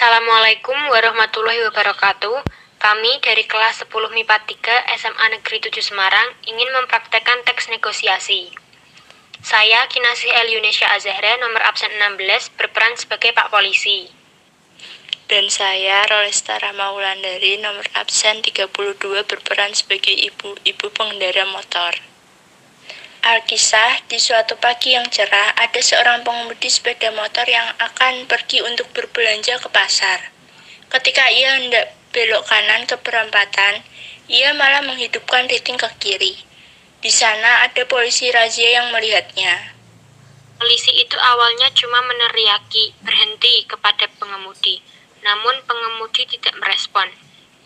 Assalamualaikum warahmatullahi wabarakatuh. Kami dari kelas 10 MIPA 3 SMA Negeri 7 Semarang ingin mempraktekkan teks negosiasi. Saya Kinasih El Yunesya Azahra, nomor absen 16, berperan sebagai Pak Polisi. Dan saya Rolesta Rahmaulandari nomor absen 32 berperan sebagai ibu-ibu pengendara motor. Alkisah, di suatu pagi yang cerah, ada seorang pengemudi sepeda motor yang akan pergi untuk berbelanja ke pasar. Ketika ia hendak belok kanan ke perempatan, ia malah menghidupkan riting ke kiri. Di sana ada polisi razia yang melihatnya. Polisi itu awalnya cuma meneriaki berhenti kepada pengemudi, namun pengemudi tidak merespon.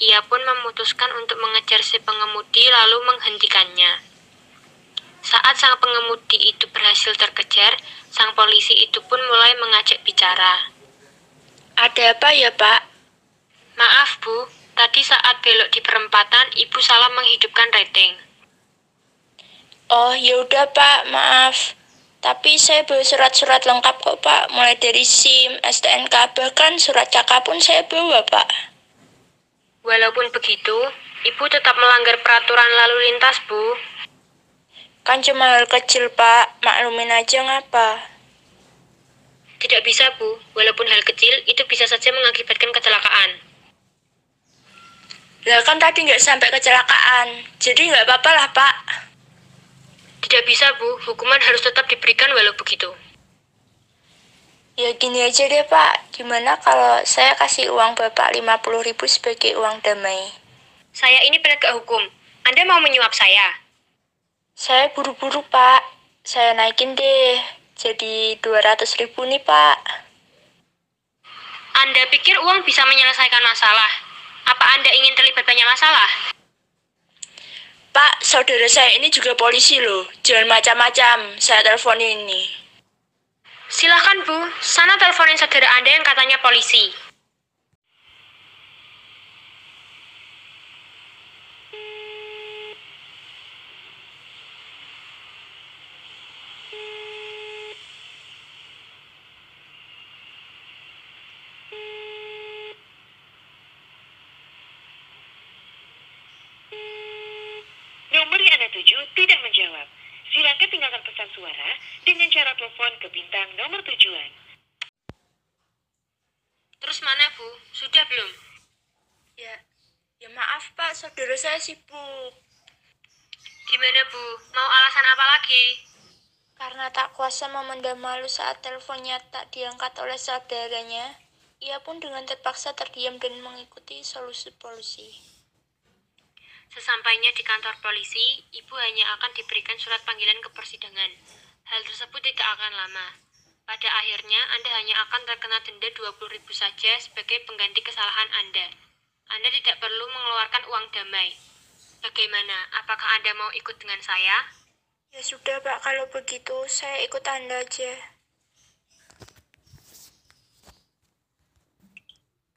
Ia pun memutuskan untuk mengejar si pengemudi lalu menghentikannya. Saat sang pengemudi itu berhasil terkejar, sang polisi itu pun mulai mengajak bicara. Ada apa ya, Pak? Maaf, Bu. Tadi saat belok di perempatan, Ibu salah menghidupkan rating. Oh, ya udah, Pak. Maaf. Tapi saya bawa surat-surat lengkap kok, Pak. Mulai dari SIM, STNK, bahkan surat cakap pun saya bawa, Pak. Walaupun begitu, Ibu tetap melanggar peraturan lalu lintas, Bu. Kan cuma hal kecil, Pak. Maklumin aja ngapa. Tidak bisa, Bu. Walaupun hal kecil, itu bisa saja mengakibatkan kecelakaan. Lah kan tadi nggak sampai kecelakaan. Jadi nggak apa-apa lah, Pak. Tidak bisa, Bu. Hukuman harus tetap diberikan walau begitu. Ya gini aja deh, Pak. Gimana kalau saya kasih uang Bapak 50 ribu sebagai uang damai? Saya ini penegak hukum. Anda mau menyuap saya? Saya buru-buru, Pak. Saya naikin deh. Jadi 200 ribu nih, Pak. Anda pikir uang bisa menyelesaikan masalah? Apa Anda ingin terlibat banyak masalah? Pak, saudara saya ini juga polisi loh. Jangan macam-macam. Saya telepon ini. Silahkan, Bu. Sana teleponin saudara Anda yang katanya polisi. Tidak menjawab. Silakan tinggalkan pesan suara dengan cara telepon ke bintang nomor tujuan. Terus mana, Bu? Sudah belum? Ya, ya maaf, Pak. Saudara saya sibuk. Gimana, Bu? Mau alasan apa lagi? Karena tak kuasa memendam malu saat teleponnya tak diangkat oleh saudaranya, ia pun dengan terpaksa terdiam dan mengikuti solusi polisi. Sesampainya di kantor polisi, ibu hanya akan diberikan surat panggilan ke persidangan. Hal tersebut tidak akan lama. Pada akhirnya, Anda hanya akan terkena denda 20.000 saja sebagai pengganti kesalahan Anda. Anda tidak perlu mengeluarkan uang damai. Bagaimana? Apakah Anda mau ikut dengan saya? Ya sudah, Pak. Kalau begitu, saya ikut Anda aja.